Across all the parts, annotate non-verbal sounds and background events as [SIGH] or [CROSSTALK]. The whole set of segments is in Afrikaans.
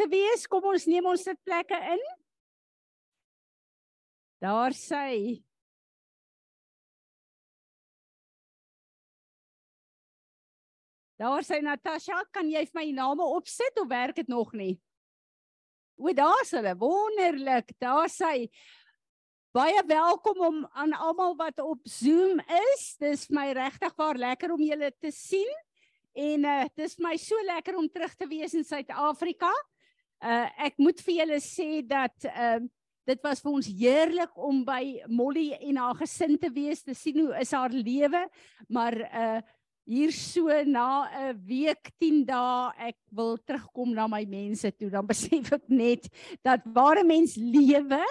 te wees. Kom ons neem ons sitplekke in. Daar sy. Daar sy Natasha, kan jy vir my name opsit of werk dit nog nie? O, daar's hulle. Wonderlik. Daar sy. Baie welkom om aan almal wat op Zoom is. Dis my regtig waar lekker om julle te sien. En uh dis my so lekker om terug te wees in Suid-Afrika. Uh ek moet vir julle sê dat ehm uh, dit was vir ons heerlik om by Molly en haar gesin te wees, te sien hoe is haar lewe, maar uh hier so na 'n week 10 dae ek wil terugkom na my mense toe dan besef ek net dat ware mens lewe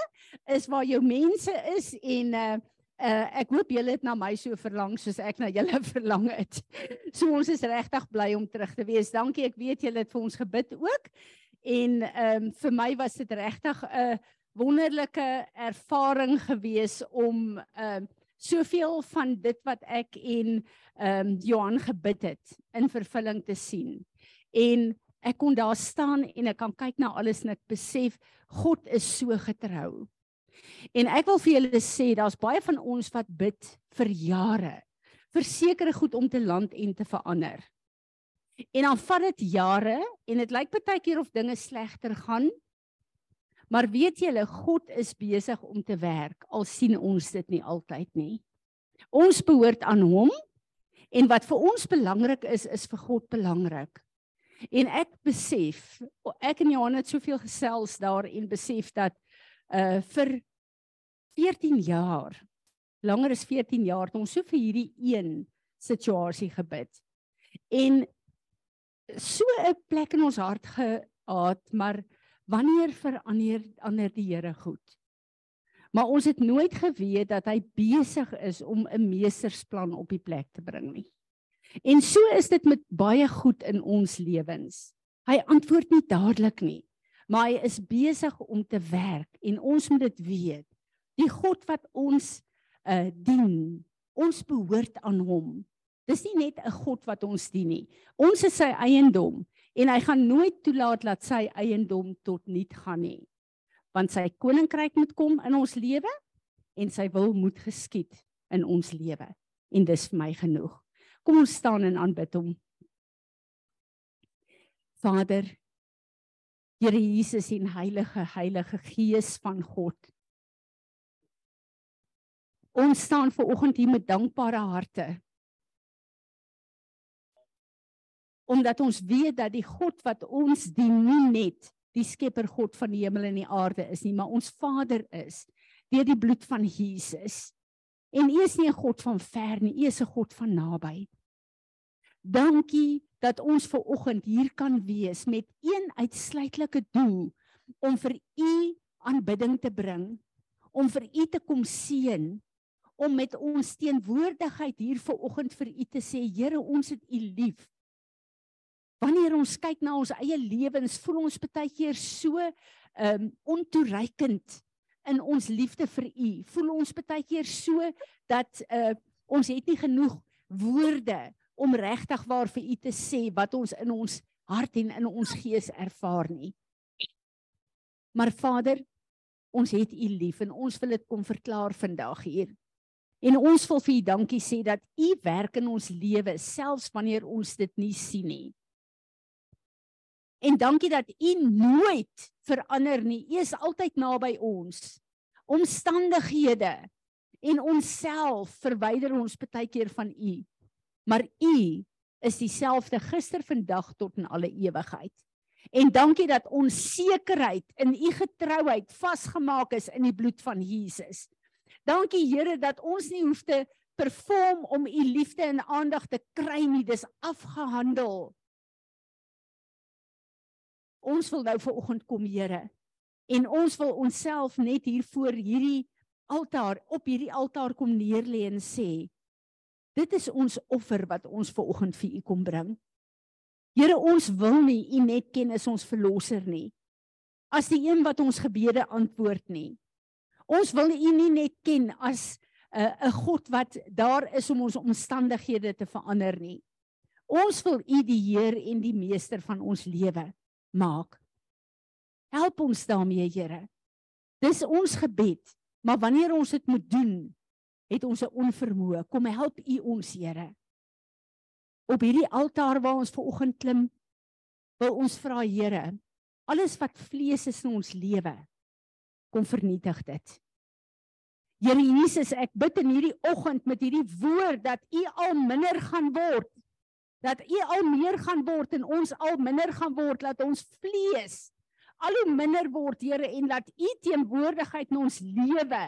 is waar jou mense is en uh uh ek hoop julle het na my so verlang soos ek na julle [LAUGHS] verlang het. So ons is regtig bly om terug te wees. Dankie. Ek weet julle het vir ons gebid ook. En ehm um, vir my was dit regtig 'n wonderlike ervaring gewees om ehm uh, soveel van dit wat ek en ehm um, Johan gebid het in vervulling te sien. En ek kon daar staan en ek kan kyk na alles en ek besef God is so getrou. En ek wil vir julle sê daar's baie van ons wat bid vir jare vir sekere goed om te land en te verander. En dan vat dit jare en dit lyk baie keer of dinge slegter gaan. Maar weet julle God is besig om te werk al sien ons dit nie altyd nie. Ons behoort aan hom En wat vir ons belangrik is, is vir God belangrik. En ek besef, ek en Johan het soveel gesels daar en besef dat uh vir 14 jaar, langer as 14 jaar, het ons so vir hierdie een situasie gebid. En so 'n plek in ons hart gehad, maar wanneer verander ander die Here goed? Maar ons het nooit geweet dat hy besig is om 'n meestersplan op die plek te bring nie. En so is dit met baie goed in ons lewens. Hy antwoord nie dadelik nie, maar hy is besig om te werk en ons moet dit weet. Die God wat ons uh dien, ons behoort aan hom. Dis nie net 'n God wat ons dien nie. Ons is sy eiendom en hy gaan nooit toelaat dat sy eiendom tot niet gaan nie want sy koninkryk moet kom in ons lewe en sy wil moet geskied in ons lewe en dis vir my genoeg. Kom ons staan en aanbid hom. Vader Here Jesus en Heilige Heilige Gees van God. Ons staan ver oggend hier met dankbare harte. Omdat ons weet dat die God wat ons dien nie net die skepper God van die hemel en die aarde is nie, maar ons Vader is deur die bloed van Jesus. En U is nie 'n God van ver nie, U is 'n God van naby. Dankie dat ons ver oggend hier kan wees met een uitsluitlike doel om vir U aanbidding te bring, om vir U te kom seën, om met ons teenwoordigheid hier ver oggend vir U te sê, Here, ons het U lief wanneer ons kyk na ons eie lewens, voel ons baie keer so ehm um, ontoereikend in ons liefde vir U. Voel ons baie keer so dat uh ons het nie genoeg woorde om regtig waar vir U te sê wat ons in ons hart en in ons gees ervaar nie. Maar Vader, ons het U lief en ons wil dit kom verklaar vandag hier. En ons wil vir U dankie sê dat U werk in ons lewe selfs wanneer ons dit nie sien nie. En dankie dat U nooit verander nie. U is altyd naby ons. Omstandighede en onsself verwyder ons baie keer van U. Maar U is dieselfde gister, vandag tot in alle ewigheid. En dankie dat ons sekerheid in U getrouheid vasgemaak is in die bloed van Jesus. Dankie Here dat ons nie hoef te perform om U liefde en aandag te kry nie. Dis afgehandel ons wil nou ver oggend kom Here. En ons wil onsself net hier voor hierdie altaar op hierdie altaar kom neerlê en sê dit is ons offer wat ons ver oggend vir u kom bring. Here ons wil nie u net ken as ons verlosser nie as die een wat ons gebede antwoord nie. Ons wil u nie net ken as 'n uh, 'n God wat daar is om ons omstandighede te verander nie. Ons wil u die Heer en die meester van ons lewe maak. Help ons daarmee, Here. Dis ons gebed, maar wanneer ons dit moet doen, het ons 'n onvermoë. Kom help U ons, Here. Op hierdie altaar waar ons ver oggend klim, wil ons vra, Here, alles wat vlees is in ons lewe, kom vernietig dit. Here Jesus, ek bid in hierdie oggend met hierdie woord dat U al minder gaan word. Dat U al meer gaan word en ons al minder gaan word, dat ons vlees al hoe minder word, Here, en dat U teenwoordigheid in ons lewe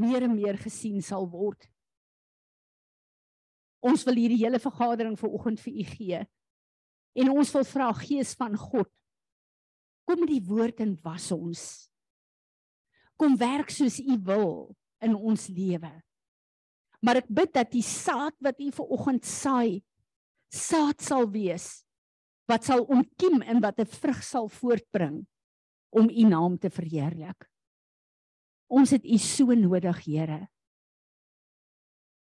meer en meer gesien sal word. Ons wil hierdie hele vergadering vanoggend vir U gee. En ons wil vra Gees van God, kom met die woord en was ons. Kom werk soos U wil in ons lewe. Maar ek bid dat die saad wat U vanoggend saai, saad sal wees wat sal ontkiem en wat 'n vrug sal voortbring om u naam te verheerlik. Ons het u so nodig, Here.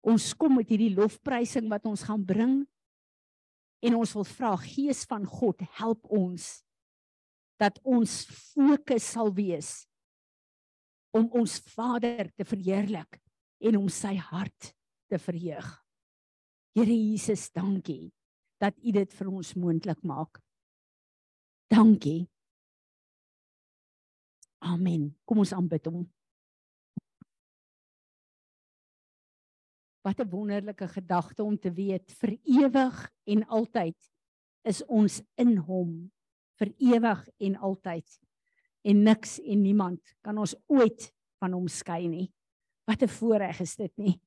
Ons kom met hierdie lofprysing wat ons gaan bring en ons wil vra Gees van God, help ons dat ons fokus sal wees om ons Vader te verheerlik en om sy hart te verheug. Here Jesus, dankie dat U dit vir ons moontlik maak. Dankie. Amen. Kom ons aanbid hom. Wat 'n wonderlike gedagte om te weet vir ewig en altyd is ons in hom vir ewig en altyd en niks en niemand kan ons ooit van hom skei nie. Wat 'n voorreg is dit nie.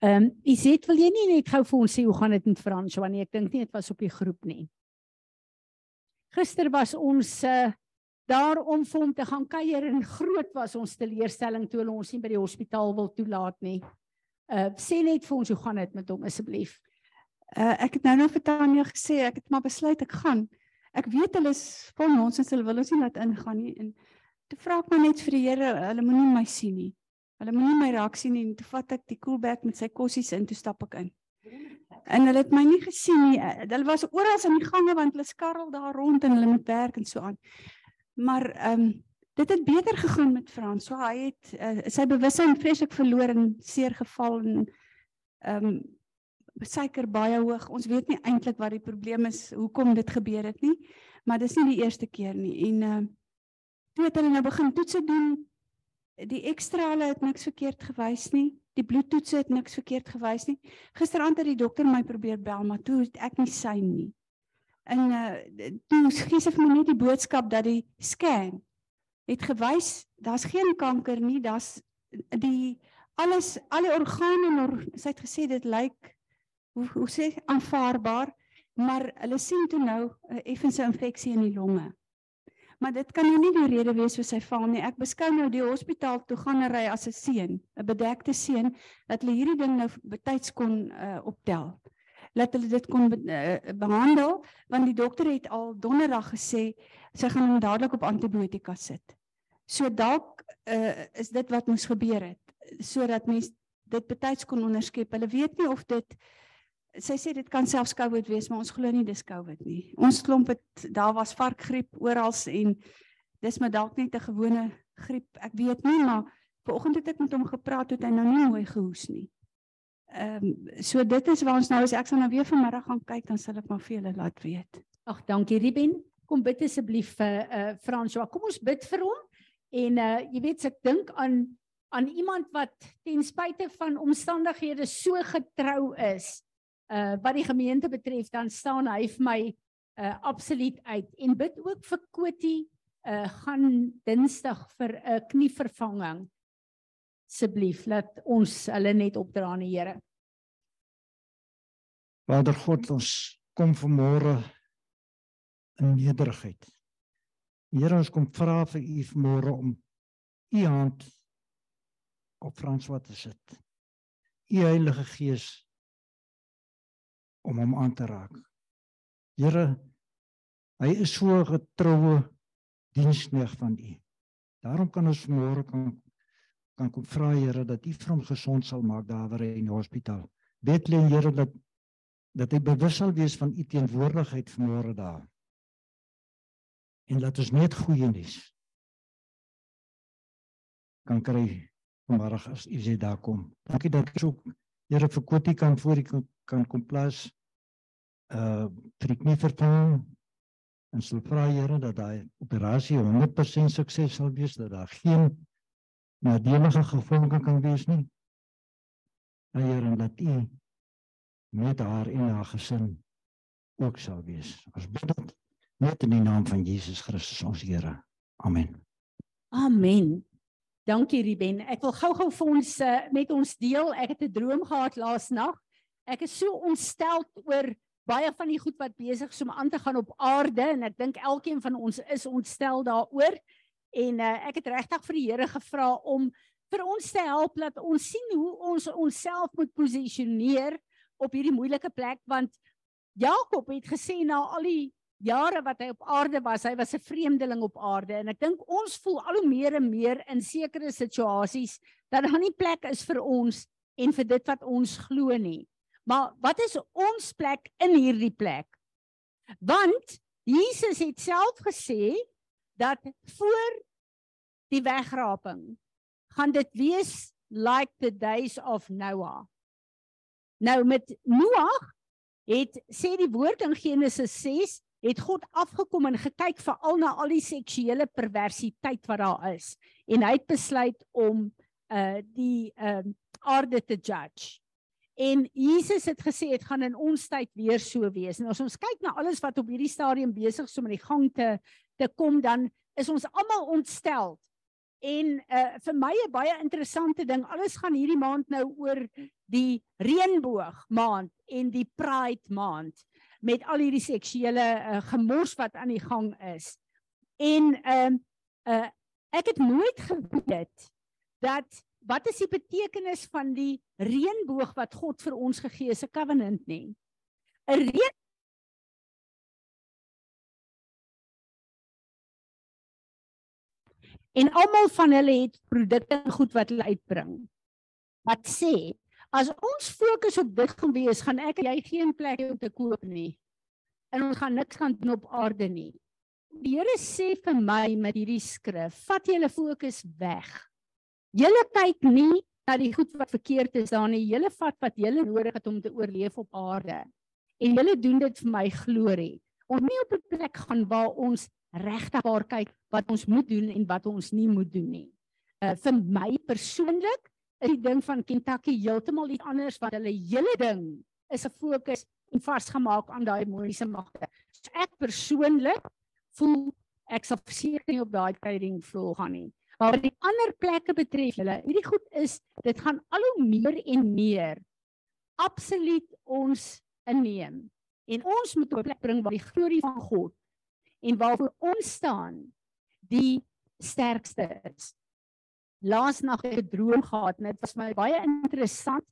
Ehm, um, Iset, wil jy nie net gou vir ons sê hoe gaan dit met Frans wanneer ek dink nie dit was op die groep nie. Gister was ons uh daar om vir hom te gaan kuier en groot was ons teleurstelling toe hulle ons nie by die hospitaal wil toelaat nie. Uh sê net vir ons hoe gaan dit met hom asseblief. Uh ek het nou nou vir Tanya gesê ek het maar besluit ek gaan. Ek weet hulle is vol ons en hulle wil ons nie laat ingaan nie en te vra ek maar net vir die Here, hulle moenie my sien nie. Hulle moenie my raak sien nie. Toe vat ek die koelbek met sy kossies in, toe stap ek in. En hulle het my nie gesien nie. Eh, hulle was oral in die gange want hulle skarrel daar rond en hulle moet werk en so aan. Maar ehm um, dit het beter gegaan met Frans. So hy het uh, sy bewussyn vreeslik verloor en seer geval en ehm um, suiker baie hoog. Ons weet nie eintlik wat die probleem is, hoekom dit gebeur het nie, maar dis nie die eerste keer nie. En ehm uh, toe het hulle nou begin toetse doen die ekstra hulle het niks verkeerd gewys nie. Die bloedtoetse het niks verkeerd gewys nie. Gisteraand het die dokter my probeer bel, maar toe het ek nie sy nie. En uh toe gee sy vir my net die boodskap dat die scan het gewys daar's geen kanker nie, daar's die alles al die organe nor sy het gesê dit lyk hoe hoe sê aanvaarbaar, maar hulle sien toe nou 'n uh, effense infeksie in die longe. Maar dit kan nou nie die rede wees vir sy val nie. Ek beskou nou die hospitaal toe gaan ry as 'n seun, 'n bedekte seun dat hulle hierdie ding nou betyds kon uh, optel. Laat hulle dit kon be uh, behandel want die dokter het al donderdag gesê sy gaan hom dadelik op antibiotika sit. So dalk uh, is dit wat moes gebeur het sodat mens dit betyds kon onderskep. Hulle weet nie of dit sy sê dit kan selfs COVID wees, maar ons glo nie dis COVID nie. Ons klomp het daar was varkgriep oral en dis maar dalk net 'n gewone griep. Ek weet nie, maar vanoggend het ek met hom gepraat het hy nou nie mooi gehoes nie. Ehm um, so dit is waar ons nou is. Ek sal nou weer vanmiddag gaan kyk dan sal ek maar vir julle laat weet. Ag, dankie Ruben. Kom bid asseblief vir uh, uh François. Kom ons bid vir hom. En uh jy weet ek dink aan aan iemand wat ten spyte van omstandighede so getrou is uh wat die gemeente betref dan staan hy vir my uh absoluut uit en bid ook vir Koti uh gaan Dinsdag vir 'n uh, knievervanging asseblief laat ons hulle net opdra aan die Here. Vader God ons kom vanmôre in nederigheid. Here ons kom vra vir u vanmôre om u hand op François te sit. U Heilige Gees om hom aan te raak. Here, hy is so getroue diensknegt van U. Daarom kan ons môre kan kan kom vra Here dat U hom gesond sal maak daar waar hy in die hospitaal. Bid lê Here dat dat hy bewus sal wees van U teenwoordigheid môre daar. En laat ons net goeie nuus kan kry vanmôre as u sê daar kom. Dankie dat ek ook Here vir Kotie kan voor die kan, kan kom plaas. Uh vir die knie vervang en sal vra Here dat daai operasie 100% sukses sal wees dat daar geen nadelige gevolge kan wees nie. En Here laat U met haar en haar gesin ook sal wees. Ons bid dit net in die naam van Jesus Christus ons Here. Amen. Amen. Dankie Ruben. Ek wil gou-gou vir ons uh, met ons deel. Ek het 'n droom gehad laasnag. Ek is so ontstel oor baie van die goed wat besig is om aan te gaan op aarde en ek dink elkeen van ons is ontstel daaroor. En uh, ek het regtig vir die Here gevra om vir ons te help dat ons sien hoe ons onsself moet posisioneer op hierdie moeilike plek want Jakob het gesê na al die jare wat hy op aarde was, hy was 'n vreemdeling op aarde en ek dink ons voel al hoe meer en meer in sekere situasies dat daar nie plek is vir ons en vir dit wat ons glo nie. Maar wat is ons plek in hierdie plek? Want Jesus het self gesê dat voor die wegraping gaan dit wees like the days of Noah. Nou met Noag het sê die woord in Genesis 6 het God afgekom en gekyk veral na al die seksuele perversiteit wat daar is en hy het besluit om uh die uh aarde te judge. En Jesus het gesê dit gaan in ons tyd weer so wees. En as ons kyk na alles wat op hierdie stadium besig is om in die gang te te kom dan is ons almal ontstel. En uh vir my 'n baie interessante ding, alles gaan hierdie maand nou oor die reënboog maand en die pride maand met al hierdie seksuele uh, gemors wat aan die gang is. En ehm uh, uh, ek het nooit geweet dat wat is die betekenis van die reënboog wat God vir ons gegee het, 'n covenant nie. 'n Reën En almal van hulle het produkte goed wat hulle uitbring. Wat sê As ons fokus op dit gaan wees, gaan ek en jy geen plek hê om te koop nie. En ons gaan niks gaan doen op aarde nie. Die Here sê vir my met hierdie skrif, vat julle fokus weg. Julle kyk nie na die goed wat verkeerd is daar nie. Julle vat wat julle nodig het om te oorleef op aarde. En julle doen dit vir my glorie. Ons nie op 'n plek gaan waar ons regtig waar kyk wat ons moet doen en wat ons nie moet doen nie. Uh vir my persoonlik is die ding van Kentucky heeltemal iets anders wat hulle hele ding is 'n fokus en vasgemaak aan daai demoniese magte. So ek persoonlik voel ek sal seker nie op daai trading vloer gaan nie. Maar wat die ander plekke betref, hulle, hierdie goed is dit gaan al hoe meer en meer absoluut ons inneem. En ons moet op 'n plek bring waar die glorie van God en waarvoor ons staan die sterkste is laasnag 'n droom gehad en dit was my baie interessant.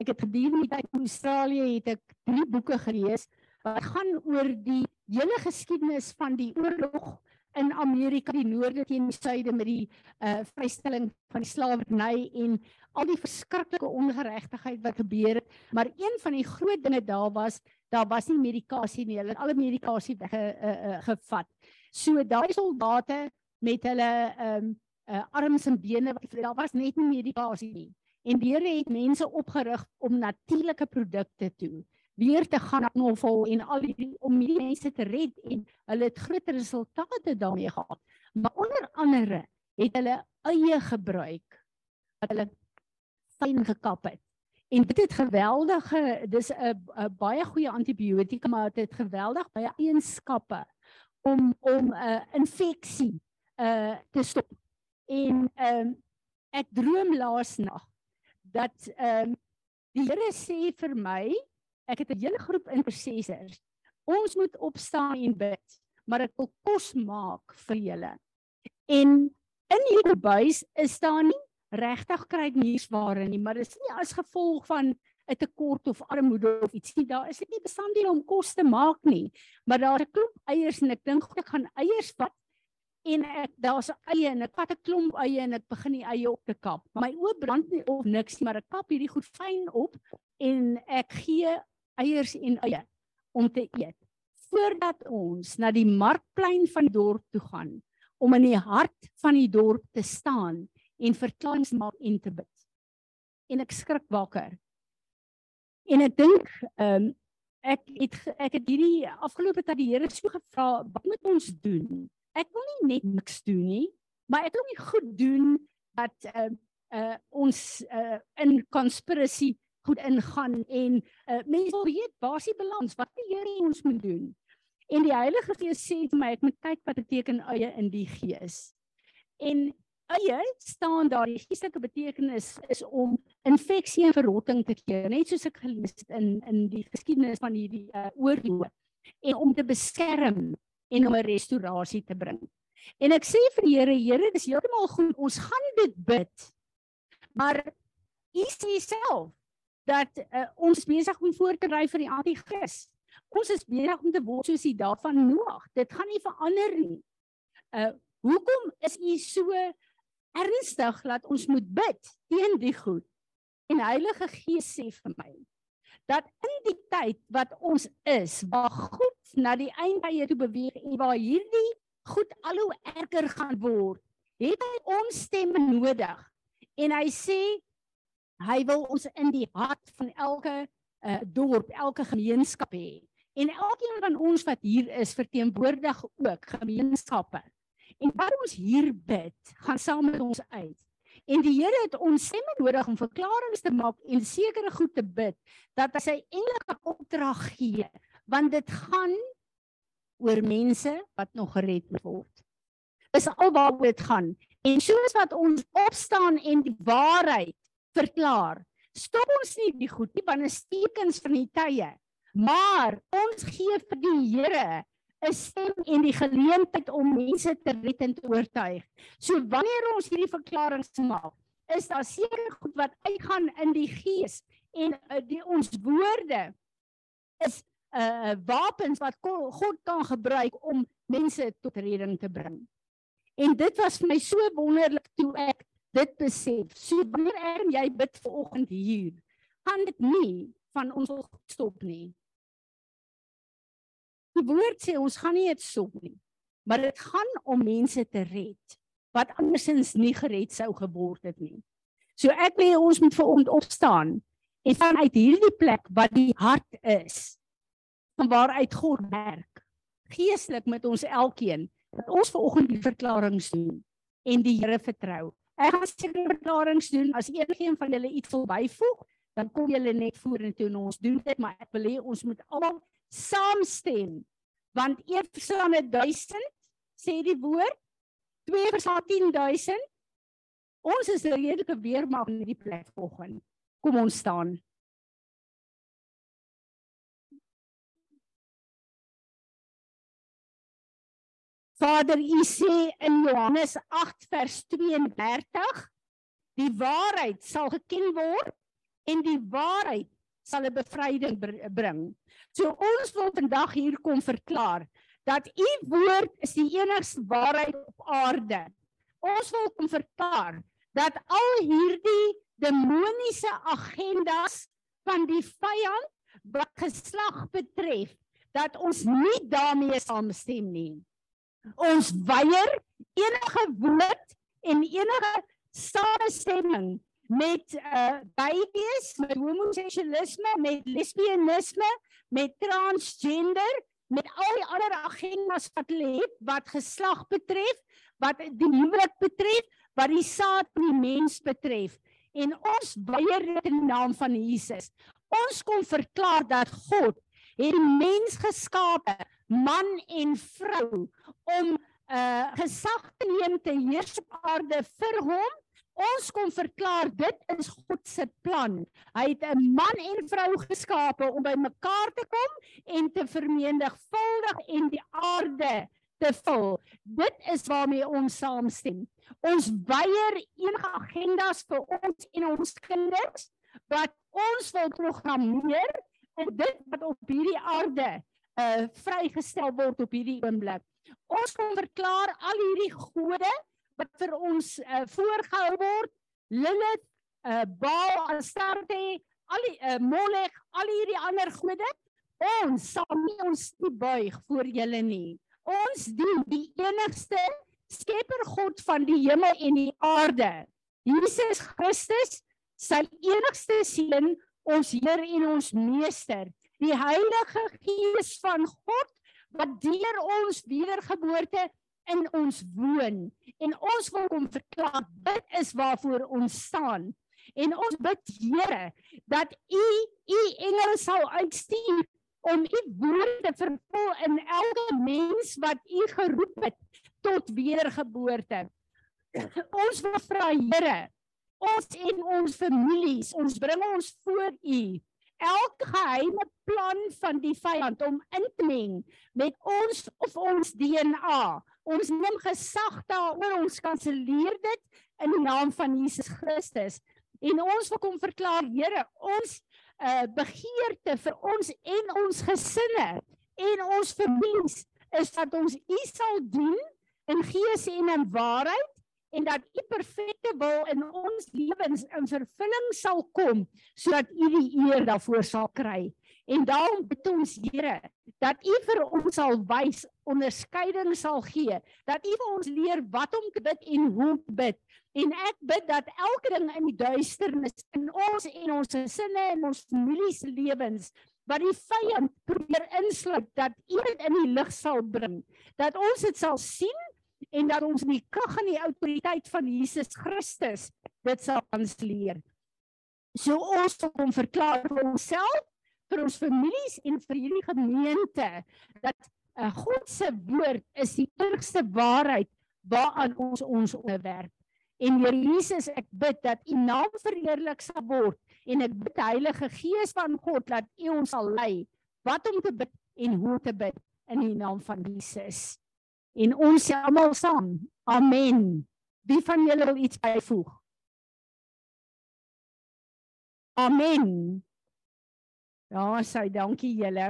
Ek het gedurende die tyd in Australië het ek drie boeke gelees wat gaan oor die hele geskiedenis van die oorlog in Amerika, die noorde teen die suide met die uh vrystelling van die slawerny en al die verskriklike ongeregtigheid wat gebeur het. Maar een van die groot dinge daar was, daar was nie medikasie nie. Hulle het alle medikasie wegge uh, uh, gevat. So daai soldate met hulle um uh, arms en bene wat daar was net nie medikasie nie. En die Here het mense opgerig om natuurlike produkte toe weer te gaan knoffel en al die om die mense te red en hulle het groot resultate daarmee gehad. Maar onder andere het hulle eie gebruik wat hulle fyn gekap het. En dit het geweldige dis 'n baie goeie antibiotika maar dit het geweldig baie eienskappe om om 'n uh, infeksie uh te stop. En ehm um, ek droom laas nag dat ehm um, die Here sê vir my, ek het 'n hele groep intercessors. Ons moet opstaan en bid, maar ek wil kos maak vir julle. En in hierdie buis is daar nie regtig kruidniersware nie, maar dit is nie as gevolg van 'n tekort of armoede of iets nie. Daar is nie bestanddele om kos te maak nie, maar daar's 'n klomp eiers en ek dink ek gaan eiers vat en ek daar's eie en ek vat 'n klomp eie en ek begin die eie op te kap. My oë brand nie of niks nie, maar ek kap hierdie goed fyn op en ek gee eiers en eie om te eet voordat ons na die markplein van die dorp toe gaan om in die hart van die dorp te staan en verklaarings maak en te bid. En ek skrik wakker. En ek dink ehm um, ek het ek het hierdie afgelope tyd die Here so gevra, wat moet ons doen? Ek wil nie net niks doen nie, maar ek wil nie goed doen dat uh uh ons uh in conspiracy goed ingaan en uh mense weet basiese balans wat die Here ons moet doen. En die Heilige Gees sê vir my ek moet kyk wat beteken eie in die gees. En eie staan daar die geestelike betekenis is om infeksie en verrotting te keer, net soos ek gelees het in in die geskiedenis van hierdie uh, oorlog en om te beskerm en om 'n restaurasie te bring. En ek sê vir die Here, Here, dis heeltemal goed. Ons gaan dit bid. Maar U sê self dat uh, ons besig om voor te ry vir die anti-kris. Ons is besig om te word soos die dae van Noag. Dit gaan nie verander nie. Uh hoekom is U so ernstig dat ons moet bid teen die goed? En Heilige Gees sê vir my dat in die tyd wat ons is, waar goed na die einde toe beweeg en waar hierdie goed al hoe erger gaan word, het hy ons stemme nodig. En hy sê hy wil ons in die hart van elke uh, dorp, elke gemeenskap hê. En elkeen van ons wat hier is, verteenwoordig ook gemeenskappe. En wat ons hier bid, gaan saam met ons uit. En die Here het ons stemme nodig om verklaringe te maak en sekere goed te bid dat hy sy enige opdrag gee, want dit gaan oor mense wat nog gered word. Dis alwaaroor dit gaan. En soos wat ons opstaan en die waarheid verklaar, stop ons nie die goed nie, want dit is tekens van die tye. Maar ons gee vir die Here 'n stem en die geleentheid om mense te red en te oortuig. So wanneer ons hierdie verklaringe maak, is daar seker goed wat uitgaan in die gees en uh, die ons woorde is 'n uh, eh, wapens wat God kan gebruik om mense tot redding te bring. En dit was vir my so wonderlik toe ek dit besef. So wanneer ek en jy bid ver oggend hier, gaan dit nie van ons stop nie. Die woord sê ons gaan nie dit sop nie. Maar dit gaan om mense te red wat andersins nie gered sou geword het nie. So ek wil ons moet veront opstaan en vanuit hierdie plek wat die hart is van waaruit God werk geestelik met ons elkeen dat ons vanoggend die verklaringe doen en die Here vertrou. Ek gaan seker verklaringe doen as enigiemand van julle iets wil byvoeg, dan kom julle net vorentoe en ons doen dit, maar ek wil hê ons moet almal saamstem. Want 1 verstaan 1000 sê die woord 2 verstaan 10000. Ons is redelike weermag in hierdie plek vanoggend. Kom ons staan. Vader, U sê in Johannes 8 vers 32, die waarheid sal geken word en die waarheid sal 'n bevryding bring. So ons wil vandag hier kom verklaar dat u woord is die enigste waarheid op aarde. Ons wil kom verklaar dat al hierdie demoniese agendas van die vyand wat geslag betref dat ons nie daarmee saamstem nie. Ons weier enige woord en enige samestemming met uh babies, met homoseksualisme, met lesbianisme, met transgender, met al die ander agendas wat hulle het wat geslag betref, wat die huwelik betref, wat die saad van die mens betref. En ons weier dit in die naam van Jesus. Ons kom verklaar dat God het die mens geskape, man en vrou, om uh gesag te neem te heers op aarde vir hom Ons kom verklaar dit is God se plan. Hy het 'n man en vrou geskape om by mekaar te kom en te vermenigvuldig en die aarde te vul. Dit is waarmee ons saamstem. Ons weier enige agendas vir ons en ons kinders wat ons wil programmeer en dit wat op hierdie aarde uh vrygestel word op hierdie oomblik. Ons kom verklaar al hierdie gode wat vir ons uh, voorgehou word. Lilith, uh, Baal, Astarte, al die uh, Molech, al hierdie ander gode Ons sal nie ons nie buig voor julle nie. Ons dien die enigste Skepper God van die hemel en die aarde. Jesus Christus, sy enigste seun, ons Heer en ons Meester, die Heilige Gees van God wat deur ons wedergeboorte in ons woon en ons wil kom verklaar dit is waarvoor ons staan en ons bid Here dat u u engele sal uitstuur om u woorde vervul in elke mens wat u geroep het tot wedergeboorte. Ons wil vra Here, ons en ons families, ons bring ons voor u elke geheime plan van die vyand om in te meng met ons of ons DNA. Ons neem gesag daaroor, ons kanselleer dit in die naam van Jesus Christus. En ons wil kom verklaar, Here, ons uh begeerte vir ons en ons gesinne en ons families is dat ons U sal dien in gees en in waarheid en dat U perfekte wil in ons lewens in vervulling sal kom sodat U die eer daarvoor sal kry. En daarom bid ons Here dat U vir ons sal wys, onderskeiding sal gee, dat U vir ons leer wat om te bid en hoe om te bid En ek bid dat elke ding in die duisternis in ons en ons gesinne en ons families lewens wat die vyand probeer insluit dat U dit in die lig sal bring. Dat ons dit sal sien en dat ons in die krag en die autoriteit van Jesus Christus dit sal aansleer. So ons wil hom verklaar vir onsself, vir ons families en vir hierdie gemeente dat uh, God se woord is die enigste waarheid waaraan ons ons onderwerp. En Here Jesus, ek bid dat U naam verheerlik sal word en ek bid Heilige Gees van God dat U ons sal lei wat om te bid en hoe te bid in die naam van Jesus. En ons almal saam. Amen. Wie van julle wil iets byvoeg? Amen. Ja, sy dankie julle.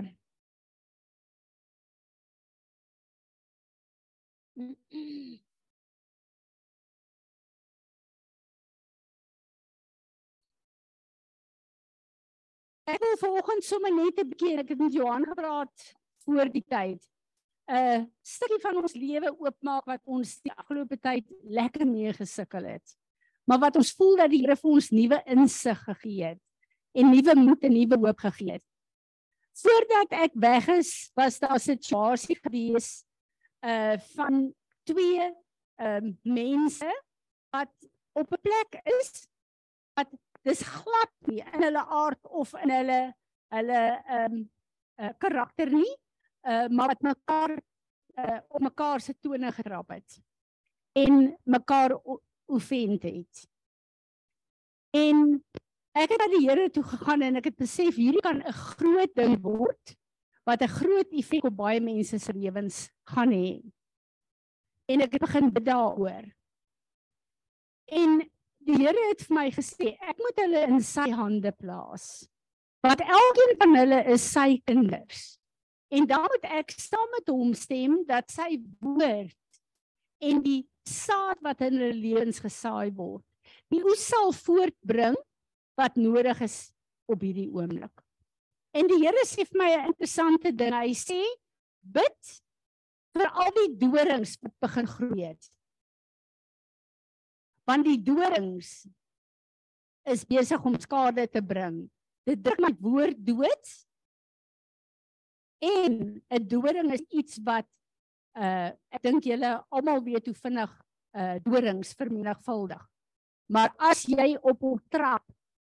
Ek wil vanoggend sommer net 'n bietjie ek het met Johan gepraat voor die tyd. 'n stukkie van ons lewe oopmaak wat ons die afgelope tyd lekker mee gesukkel het. Maar wat ons voel dat die Here vir ons nuwe insig gegee het en nuwe moed en nuwe hoop gegee het. Voordat ek weg is, was daar 'n situasie gewees uh van twee ehm uh, mense wat op 'n plek is wat dis glad nie in hulle aard of in hulle hulle ehm um, uh, karakter nie uh, maar wat mekaar uh, op mekaar se tone getrap het en mekaar oefend het en ek het na die Here toe gegaan en ek het besef hierdie kan 'n groot ding word wat 'n groot effek op baie mense se lewens gaan hê en ek het begin bid daaroor en die Here het vir my gesê ek moet hulle in sy hande plaas. Want elkeen van hulle is sy kinders. En dan moet ek saam met hom stem dat sy woord en die saad wat in hulle lewens gesaai word, die oes sal voortbring wat nodig is op hierdie oomblik. En die Here sê vir my 'n interessante ding. Hy sê bid vir al die dorings wat begin groei het want die dorings is besig om skade te bring. Dit druk my woord dood. En 'n doring is iets wat uh ek dink julle almal weet hoe vinnig uh dorings vermenigvuldig. Maar as jy op hom trap,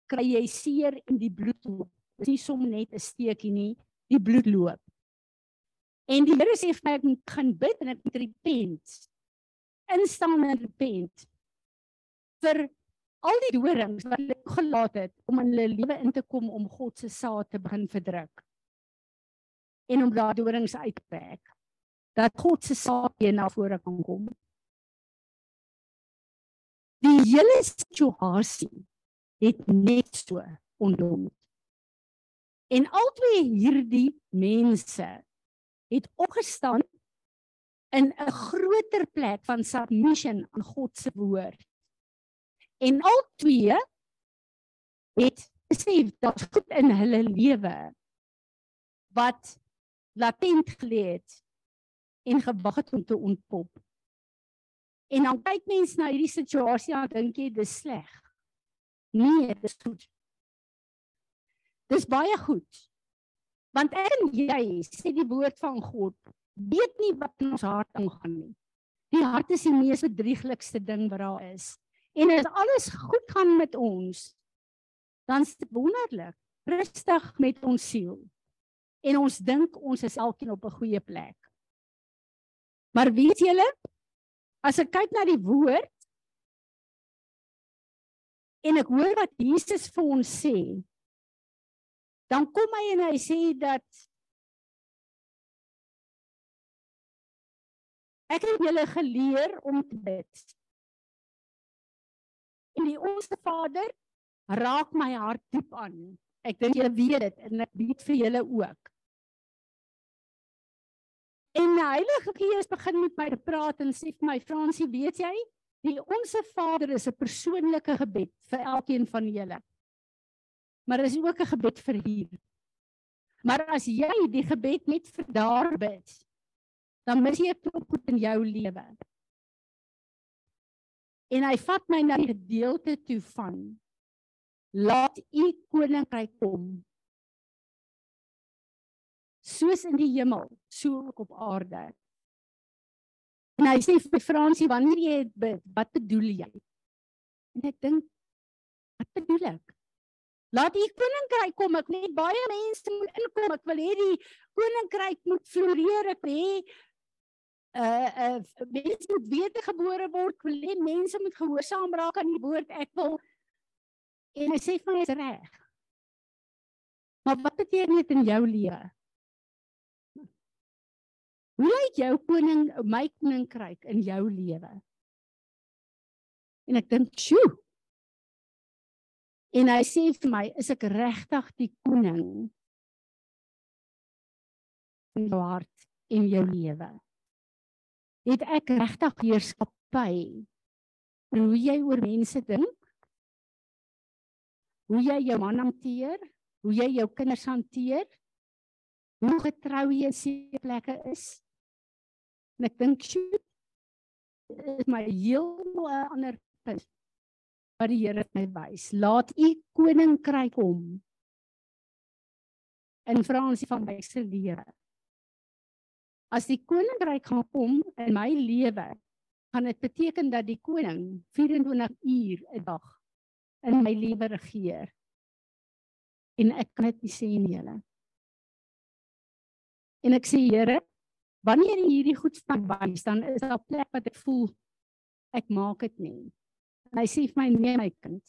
kry jy seer en die bloed loop. Dit is nie sommer net 'n steekie nie, die bloed loop. En die Here sê vir my ek moet gaan bid en ek moet repent. Instaan en repent vir al die dorings wat hulle gelaat het om in hulle lewe in te kom om God se saad te begin verdruk. En om daardie dorings uit te trek dat God se saad weer na vore kan kom. Die hele situasie het net so ondoen. En albei hierdie mense het opgestaan in 'n groter plek van submission aan God se woord En al twee het besef dat goed in hulle lewe wat latent gelê het en gewag het om te ontpop. En dan kyk mense na hierdie situasie en dink jy dis sleg. Nee, dis goed. Dis baie goed. Want ek en jy sê die woord van God, weet nie wat in ons hart aangaan nie. Die hart is die mees bedrieglikste ding wat daar is. En as alles goed gaan met ons, dan is dit wonderlik, rustig met ons siel. En ons dink ons is elkeen op 'n goeie plek. Maar weet julle, as ek kyk na die woord en ek hoor wat Jesus vir ons sê, dan kom hy en hy sê dat ek het julle geleer om te bid. En die onsse Vader raak my hart diep aan. Ek dink julle weet dit en ek bid vir julle ook. En die Heilige Gees begin met my praat en sê vir my Fransie, weet jy, die onsse Vader is 'n persoonlike gebed vir elkeen van julle maar is ook 'n gebed vir hier. Maar as jy die gebed net vir daar bid, dan mis jy 'n klop goed in jou lewe. En hy vat my na die gedeelte toe van laat u koninkryk kom. Soos in die hemel, so ook op aarde. En hy sê vir Fransie, wanneer jy bid, wat bedoel jy? En ek dink wat bedoel ek? Laat die koninkryk kom. Ek net baie mense moet inkom. Ek wil hê die koninkryk moet floreer. Ek hê uh uh mense moet wedergebore word. Ek wil hê mense moet gehoorsaam raak aan die woord. Ek wil en hy sê van is reg. Maar wat beteken dit in jou lewe? Hoe lyk jou koning my koninkryk in jou lewe? En ek dink, "Sjoe, En hy sê vir my, is ek regtig die koning in jou hart en jou lewe? Het ek regtig heerskappy oor hoe jy oor mense dink? Hoe jy jou man hanteer? Hoe jy jou kinders hanteer? Hoe getrou jy se plekke is? En ek dink, "Sjoe, is my heel 'n ander punt." wat die Here my wys. Laat u koninkryk kom. In Fransie van Wyse lewe. As die koninkryk gaan kom in my lewe, gaan dit beteken dat die koning 24 uur 'n dag in my lewe regeer. En ek kan dit sê in julle. En ek sê Here, wanneer hierdie goed van wys, dan is daar plek wat ek voel ek maak dit nie. En hy sê vir my nee my kind.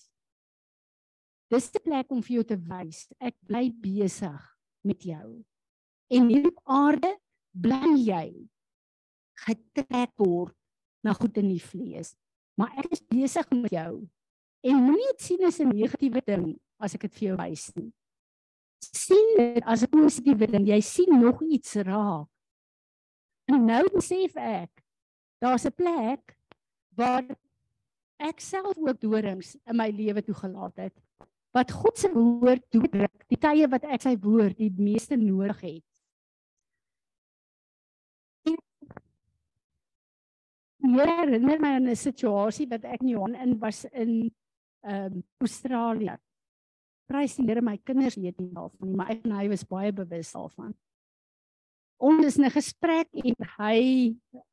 Dis 'n plek om vir jou te wys ek bly besig met jou. En hier op aarde bly jy getrek word na goed in die vlees. Maar ek is besig met jou. En moenie dit sien as 'n negatiewe ding as ek dit vir jou wys nie. sien dit as 'n positiewe ding. Jy sien nog iets raak. En nou sê ek, daar's 'n plek waar ek self ook dorings in my lewe toegelaat het wat God se woord doordruk die tye wat ek sy woord die meeste nodig het. Ja, herinner my aan 'n situasie wat ek in Johan in was in ehm um, Australië. Prys die Here my kinders weet nie daarvan nie, maar ek en hy was baie bewus daarvan. Ons is in 'n gesprek en hy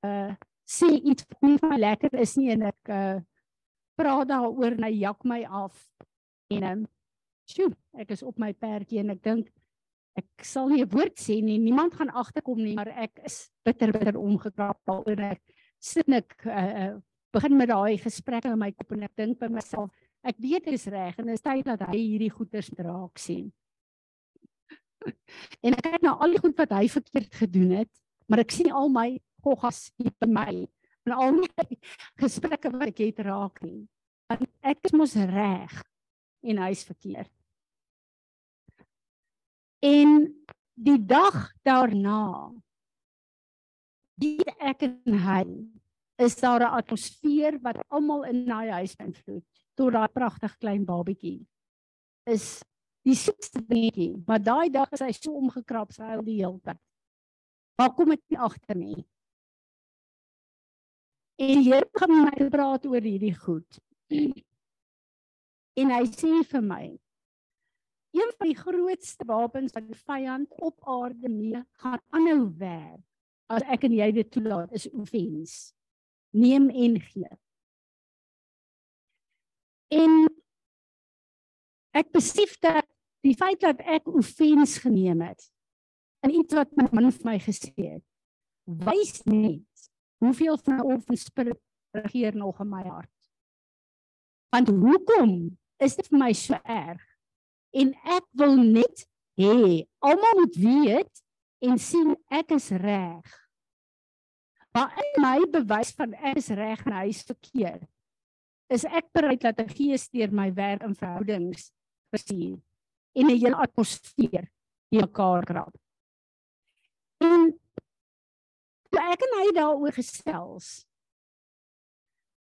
uh sê iets wat nie vir my lekker is nie en ek uh praat daaroor en hy jak my af en ehm sjoe, ek is op my perdjie en ek dink ek sal nie 'n woord sê nie. Niemand gaan agterkom nie, maar ek is bitter bitter omgekrap daaroor ek sit ek uh, begin met daai gesprekke in my kop en ek dink by myself, ek weet dit is reg en dit is tyd dat hy hierdie goeters raak sien. En ek kyk na al die goed wat hy verkeerd gedoen het, maar ek sien al my goggas hier by my en al my gesprekke wat ek het raak nie. Want ek is mos reg en hy's verkeerd. En die dag daarna weet ek en hy is daar 'n atmosfeer wat almal in daai huis beïnvloed tot daai pragtig klein babatjie is die soetste dingetjie, maar daai dag is hy so omgekrap, sy huil die hele tyd. Maar kom ek nie agter nie. En die Here begin met my praat oor hierdie goed. En hy sê vir my: Een van die grootste wapens wat die vyand op aarde mee gaan aanhou werk as ek en jy dit toelaat is offens. Neem en gee. En ek besef dat die feit dat ek offens geneem het in iets wat my man vir my gesê het, wys net hoeveel van 'n offense spirit regeer nog in my hart. Want hoekom is dit vir my so erg? En ek wil net hê almal moet weet en sien ek is reg. Maar in my bewys van ek is reg en hy is verkeerd, is ek bereid dat 'n gees deur my werk in verhoudings versier en 'n hele atmosfeer hier mekaar krap. En toe ek en hy daaroor gesels,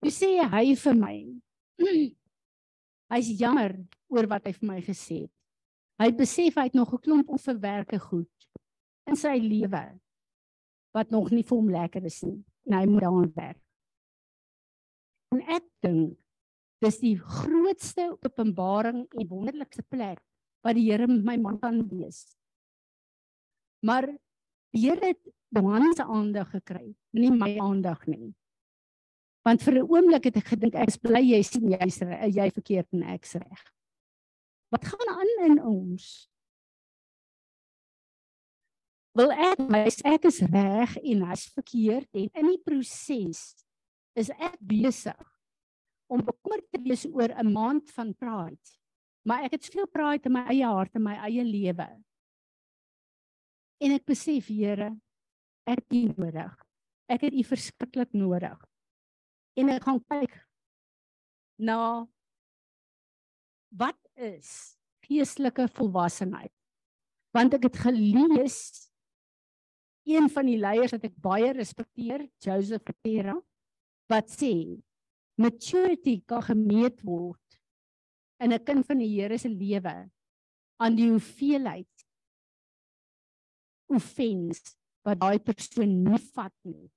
toe sê hy vir my, [CLEARS THROAT] hy's jammer oor wat hy vir my gesê het. Hy besef hy het nog 'n klomp onverwerkte goed in sy lewe wat nog nie vir hom lekker is nie en hy moet daaraan werk. En ek dink dis die grootste openbaring en wonderlikste plek wat die Here met my man kan wees. Maar die Here het Johan se aandag gekry, nie my aandag nie. Want vir 'n oomblik het ek gedink ek is bly jy sien jy's jy verkeerd en ek's reg. Wat gaan aan in ons? Wil ek my ek is reg en hy's verkeerd en in die proses is ek besig om bekommerd te wees oor 'n maand van pride. Maar ek het soveel pride in my eie hart en my eie lewe. En ek besef, Here, ek het U nodig. Ek het U verskriklik nodig en ek gaan kyk na wat is geestelike volwassenheid want ek het gelees een van die leiers wat ek baie respekteer Joseph Pereira wat sê maturity kan gemeet word in 'n kind van die Here se lewe aan die hoeveelheid offense wat daai persoon nie vat nie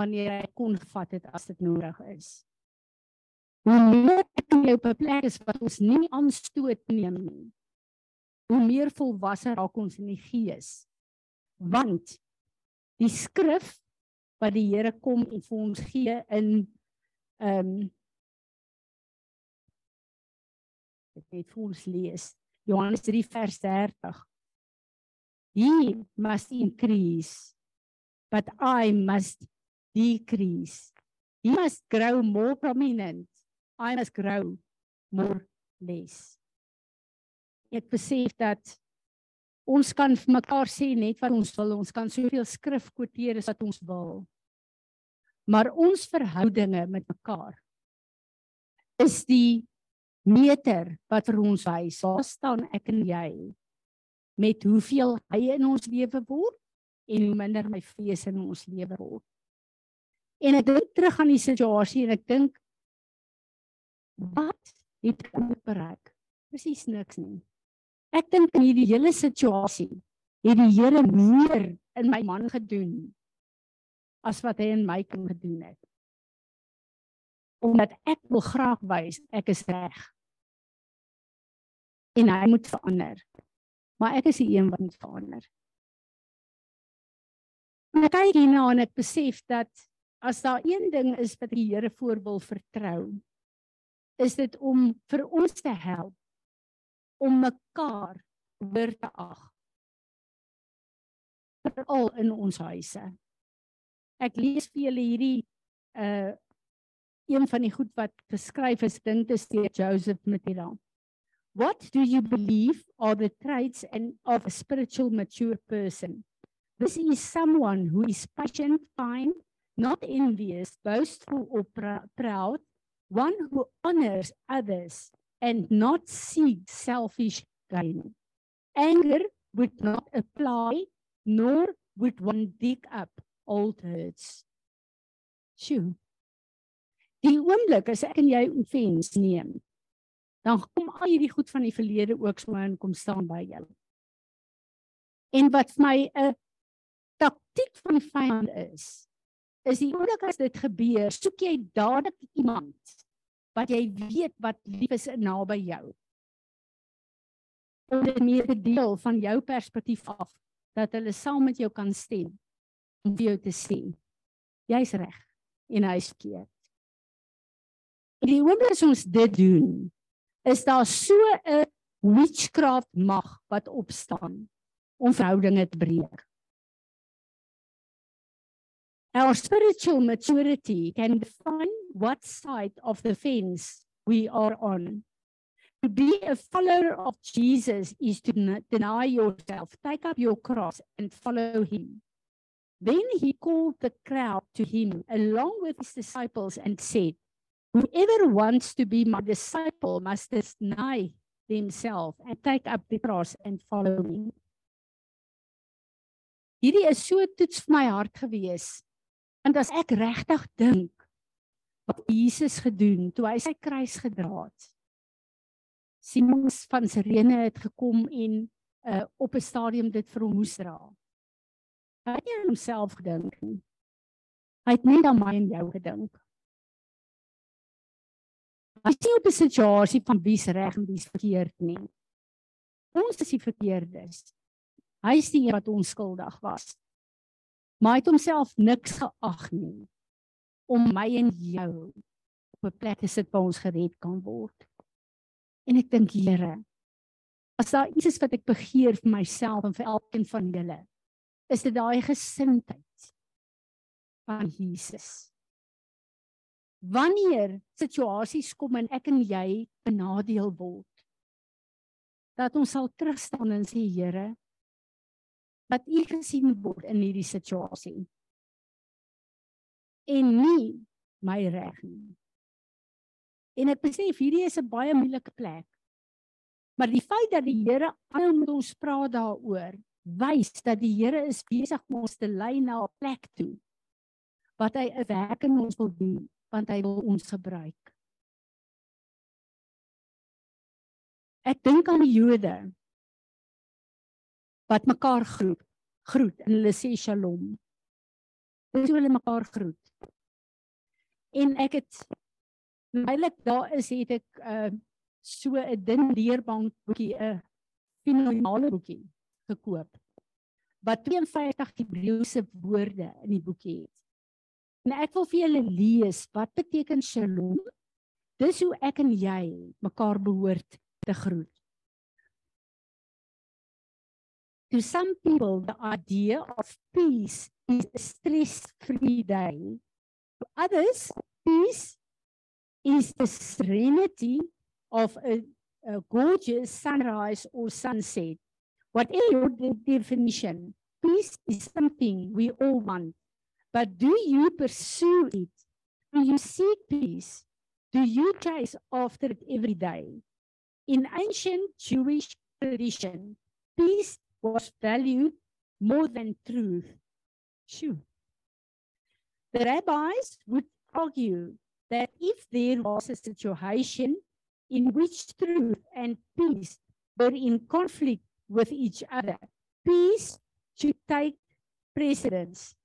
wanneer hy kon vat het as dit nodig is. Hoe meer ek jy op 'n plek is wat ons nie aanstoot neem nie. Hoe meer volwasse raak ons in die gees. Want die skrif wat die Here kom en vir ons gee in ehm um, ek het vir ons lees Johannes 3 vers 30 He must increase but I must decrease. He must grow more prominent. I must grow more less. Ek besef dat ons kan vir mekaar sê net wat ons wil. Ons kan soveel skrif quoteer as wat ons wil. Maar ons verhoudinge met mekaar is die meter wat vir ons wys. Waar staan ek en jy met hoeveel hy in ons lewe word en hoe minder my vrees in ons lewe word. En ek dink terug aan die situasie en ek dink wat het ek bereik? Presies niks nie. Ek dink in hierdie hele situasie het die Here meer in my man gedoen as wat hy in my kan gedoen het. Omdat ek wil graag wys ek is reg. En hy moet verander. Maar ek is die een wat moet verander. En ek kyk hierna en ek besef dat as daar een ding is wat die Here voor wil vertrou, is dit om vir ons te help om mekaar hoor te ag. Veral in ons huise. Ek lees vir julle hierdie uh een van die goed wat geskryf is dink dit is deur Joseph Matera. What do you believe are the traits and of a spiritual mature person? This is someone who is patient, kind, not envious, boastful, or pr- proud, one who honors others and not seeks selfish gain. Anger would not apply, nor would one dig up old hurts. Sjoe. Die oomblik as ek en jy offense neem, dan kom al hierdie goed van die verlede ook sommer in kom staan by jou. En wat vir my 'n taktik van die vyand is, is die oomblik as dit gebeur, soek jy dadelik iemand wat jy weet wat lief is naby jou. Om dit meer te deel van jou perspektief af dat hulle saam met jou kan stem om vir jou te sê jy's reg en hy's verkeerd. En die oomblik as ons dit doen, is daar so 'n witchcraft mag wat opstaan om verhoudinge te breek. Our spiritual maturity can define what side of the fence we are on. To be a follower of Jesus is to deny yourself, take up your cross, and follow him. Then he called the crowd to him along with his disciples and said, Whoever wants to be my disciple must deny themselves and take up the cross and follow me. Hierdie is so toets vir my hart gewees. Want as ek regtig dink wat Jesus gedoen toe hy sy kruis gedra het. Simon van Sirene het gekom en uh, op 'n stadium dit vir hom moes dra. Hy het nie aan homself gedink nie. Hy het net aan my en jou gedink. Hy sien op 'n situasie van wie's reg en wie's verkeerd nie. Ons is die verkeerdes. Hy is die een wat onskuldig was. Maar hy het homself niks geag nie om my en jou op 'n plek te sit waar ons gered kan word. En ek dink Here, as daar iets is wat ek begeer vir myself en vir elkeen van julle, is dit daai gesindheid van Jesus. Wanneer situasies kom en ek en jy benadeel word, dat ons sal terugstaan en sê Here, dat U gesien word in hierdie situasie en nie my reg nie. En ek besef hierdie is 'n baie moeilike plek. Maar die feit dat die Here aanhou met ons praat daaroor, wys dat die Here is besig om ons te lei na 'n plek toe wat hy 'n werk in ons wil doen, want hy wil ons gebruik. Ek dink aan die Jode wat mekaar groet, groet en hulle sê shalom. Dis hoe hulle mekaar groet en ek het mylik daar is het ek uh so 'n dun leerbank boekie 'n fenominale boekie gekoop wat 52 Hebreëse woorde in die boekie het. En ek wil vir julle lees wat beteken shalom. Dis hoe ek en jy mekaar behoort te groet. To some people the idea of peace is a stress-free day others, peace is the serenity of a, a gorgeous sunrise or sunset. Whatever your de definition, peace is something we all want. But do you pursue it? Do you seek peace? Do you chase after it every day? In ancient Jewish tradition, peace was valued more than truth. Shoo. The rabbis would argue that if there was a situation in which truth and peace were in conflict with each other, peace should take precedence.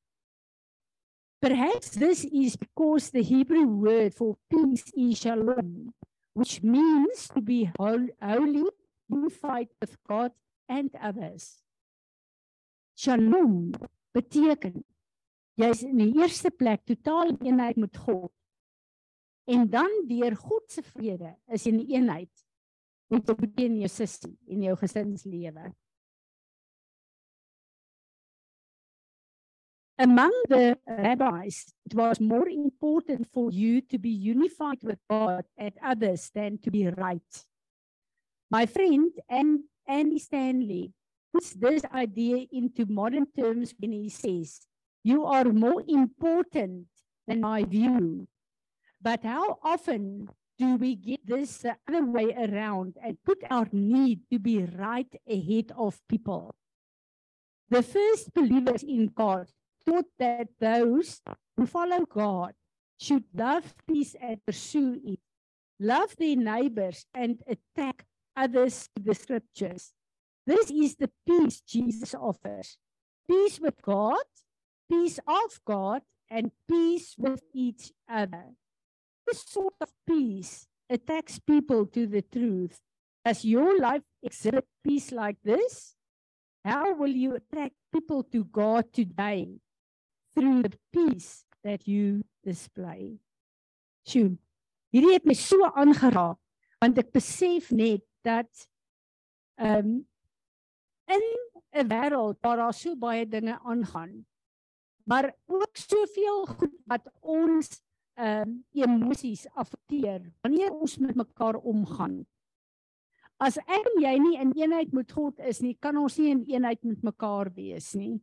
Perhaps this is because the Hebrew word for peace is shalom, which means to be holy, unified with God and others. Shalom beteken jy's in die eerste plek totaal eenheid met God. En dan deur God se vrede is jy in eenheid met jou broer en jou sussie in jou gesinslewe. Among the rabbis, it was more important for you to be unified with God and others than to be right. My friend and Andy Stanley puts this idea into modern terms when he says, You are more important than my view. But how often do we get this the other way around and put our need to be right ahead of people? The first believers in God thought that those who follow God should love peace and pursue it. love their neighbors and attack others to the scriptures. This is the peace Jesus offers. Peace with God, peace of God, and peace with each other. This sort of peace attacks people to the truth. Does your life exhibit peace like this? How will you attract people to God today through the peace that you display? Sjoe. Hierdie het my so aangeraak want ek besef net dat ehm um, in 'n wêreld waar daar so baie dinge aangaan maar ook soveel goed wat ons ehm um, emosies affekteer wanneer ons met mekaar omgaan. As ek en jy nie in eenheid met God is nie, kan ons nie in eenheid met mekaar wees nie.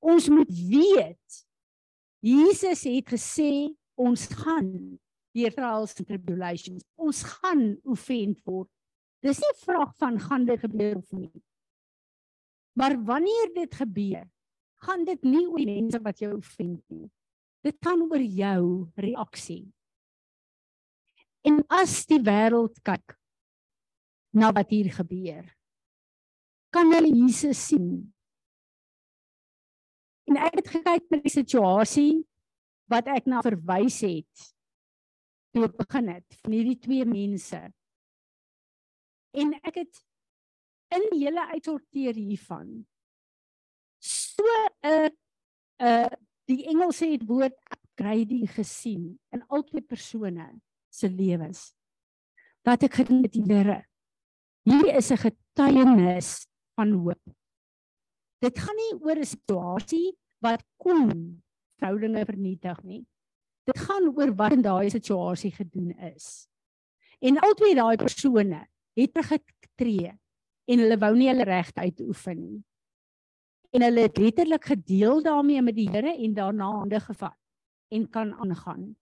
Ons moet weet Jesus het gesê ons gaan deur trials and tribulations. Ons gaan offend word. Dis nie 'n vraag van gaan dit gebeur of nie. Maar wanneer dit gebeur, gaan dit nie oor mense wat jou offend nie. Dit gaan oor jou reaksie. En as die wêreld kyk na wat hier gebeur, kan hulle Jesus sien. En ek het gekyk na die situasie wat ek na verwys het toe ek begin het van hierdie twee mense. En ek het in die hele uitsorteer hiervan so 'n 'n die Engelse het woord upgrading gesien in albei persone se lewens. Dat ek gedink die Here hier is 'n getuienis van hoop. Dit gaan nie oor 'n situasie wat kom verhoudinge vernietig nie. Dit gaan oor wat in daai situasie gedoen is. En albei daai persone het getree en hulle wou nie hulle regte uitoefen nie en hulle het letterlik gedeel daarmee met die Here en daarna hande gevat en kan aangaan.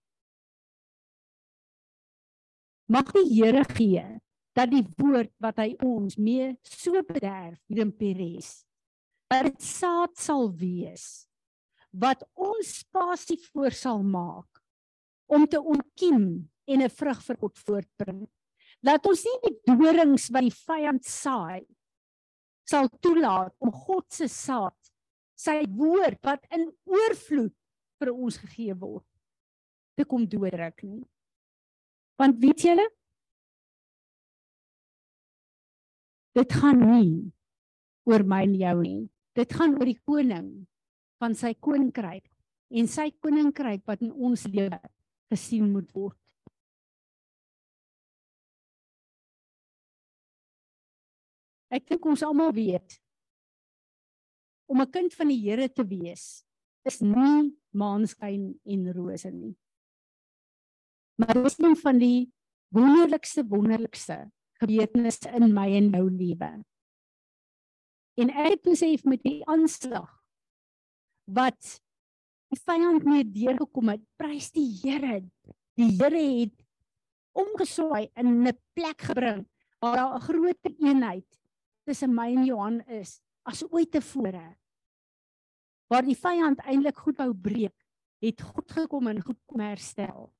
Mag die Here gee dat die woord wat hy ons mee so bederf hier in Peres dat dit saad sal wees wat ons spasie voor sal maak om te ontkiem en 'n vrug vir God voortbring. Laat ons nie die dorings wat die vyand saai sal toelaat om God se saad, sy woord wat in oorvloed vir ons gegee word, te kom doodruk nie. Want weet julle? Dit gaan nie oor my en jou nie. Dit gaan oor die koning van sy koninkryk en sy koninkryk wat in ons lewe gesien moet word. Ek dink ons almal weet om 'n kind van die Here te wees is nie maanskyn en rose nie. Maar dit is een van die wonderlikste wonderlikste gebeurtenisse in my en jou lewe. En ek besef met die aanslag wat die vyand mee deurgekom het, prys die Here. Die Here het omgeswaai in 'n plek gebring waar daar 'n groot eenheid tussen my en Johan is as ooit tevore. Waar die vyand eintlik goed wou breek, het God gekom en goed kom herstel.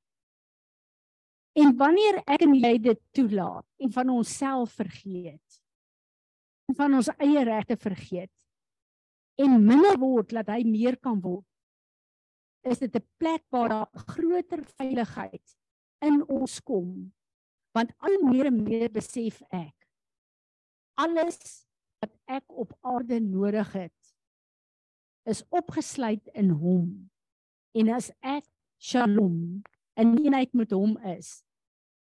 En wanneer ek en jy dit toelaat en van onsself vergeet en van ons eie regte vergeet en minder word dat hy meer kan word, is dit 'n plek waar daar groter veiligheid in ons kom. Want al meer en meer besef ek alles wat ek op aarde nodig het is opgesluit in hom. En as ek Shalom in eenheid met hom is,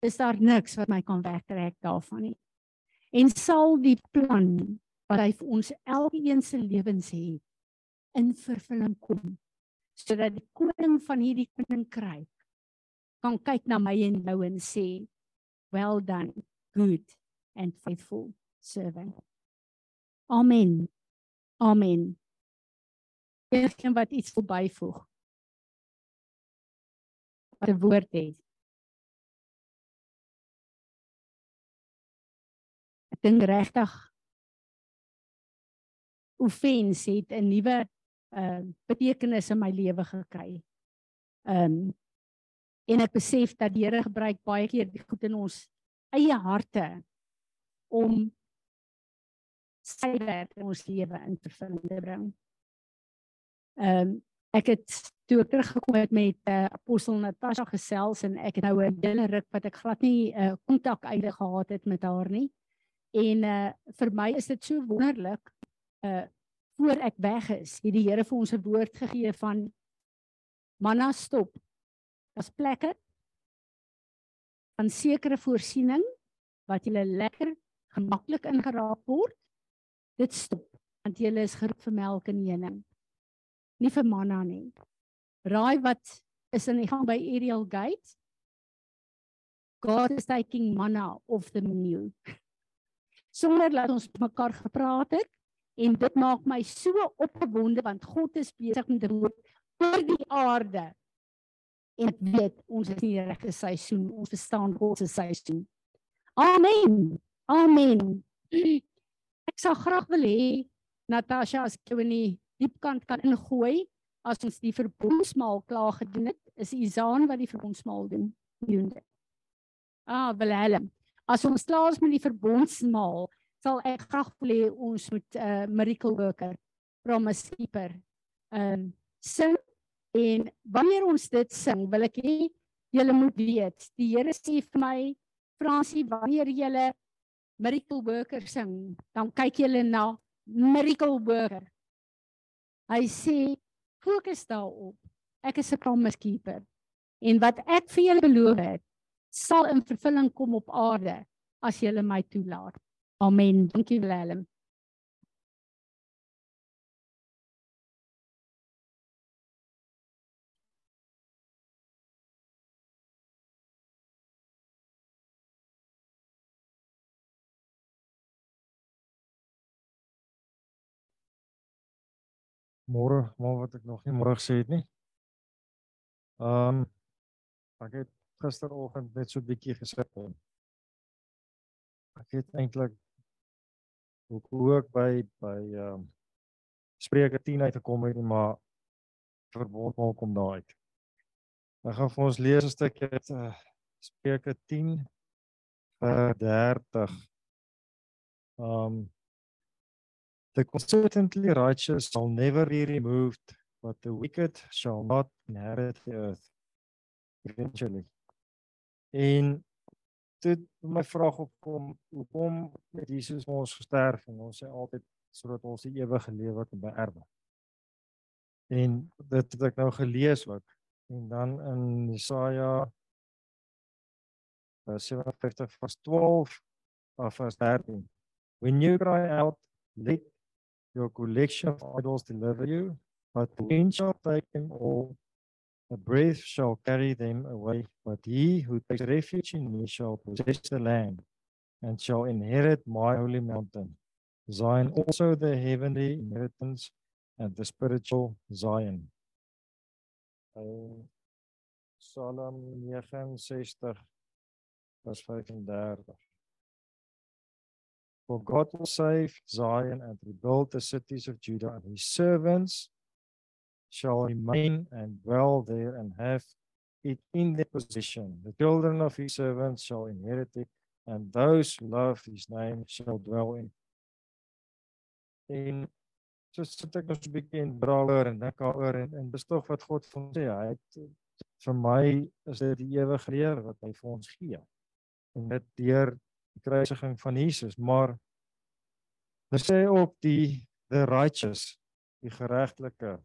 is daar niks wat my kan wegtrek daarvan nie. En sal die plan wat hy vir ons elkeen se lewens het in vervulling kom sodat die koning van hierdie koninkryk kan kyk na my en jou en sê well done good and faithful servant. Amen. Amen. Geen wat iets wil byvoeg. Wat 'n woord het. Ek dink regtig offens het 'n nuwe uh betekenis in my lewe gekry. Um En ek besef dat die Here gebruik baie keer die goed in ons eie harte om sy werk in ons lewe in te vind te bring. Ehm um, ek het toe ek teruggekom het met uh, apostel Natasha gesels en ek het nou 'n hele ruk wat ek glad nie uh, kontak einde gehad het met haar nie. En uh vir my is dit so wonderlik uh voor ek weg is, het die Here vir ons 'n woord gegee van manna stop. Daar's plekke van sekere voorsiening wat jy lekker gemaklik ingeraak word. Dit stop want jy is geroep vir melk en honing. Nie vir manna nie. Raai wat is in die gang by Ariel Gate? God is taking manna off the menu. [LAUGHS] Sonder dat ons mekaar gepraat het en dit maak my so opgewonde want God is besig met woord oor die aarde. En ek weet ons is in die regte seisoen. Ons verstaan God se seisoen. Amen. Amen. Ek sou graag wil hê Natasha as jy in die diepkant kan ingooi as ons die verbondsmaal klaar gedoen het. Is Izaan wat die verbondsmaal doen? Doen dit. Ah, Willem. As ons klaar is met die verbondsmaal, sal ek graag wil hê ons moet 'n uh, miracle worker, promise keeper, ehm um, sing en wanneer ons dit sing, wil ek hê julle moet weet, die Here sê vir my, Fransie, wanneer julle miracle worker sing, dan kyk julle na miracle worker. Hy sê fokus daarop. Ek is 'n promise keeper. En wat ek vir julle beloof het, sal in vervulling kom op aarde as julle my toelaat. Amen. Dankie Willem. Môre, maar wat ek nog nie môre gesê het nie. Ehm um, ek het gisteroggend net so 'n bietjie gesit. Ek het eintlik hoe ek by by ehm um, Spreuke 10 uitgekom het, maar verbond maak kom daar uit. Ek gaan vir ons lees 'n stukkie uit uh, Spreuke 10 vers 30. Um The consistently righteous shall never be removed, but the wicked shall not inherit the earth. Eventually. En dit my vraag opkom hoekom het Jesus vir ons gesterf en ons sê altyd sodat ons die ewige lewe kan beerwe. En dit het ek nou gelees ook en dan in Jesaja 57 vers 12 of vers 13 When you cry out let your collection of idols deliver you but wind shall take them all A breath shall carry them away, but he who takes refuge in me shall possess the land and shall inherit my holy mountain. Zion, also the heavenly inheritance and the spiritual Zion. Psalm 69 vers 35. For God will save Zion and rebuild the cities of Judah and his servants shall remain and dwell there and have it in their possession. The children of his servants shall inherit it, and those who love his name shall dwell in. En so sit ek ons 'n bietjie in brouwer en dink daaroor en en dis tog wat God vir ons sê. Hy het vir my is dit die ewige lewe wat hy vir ons gee. En dit deur die kruisiging van Jesus, maar daar sê ook die the righteous, die geregtelike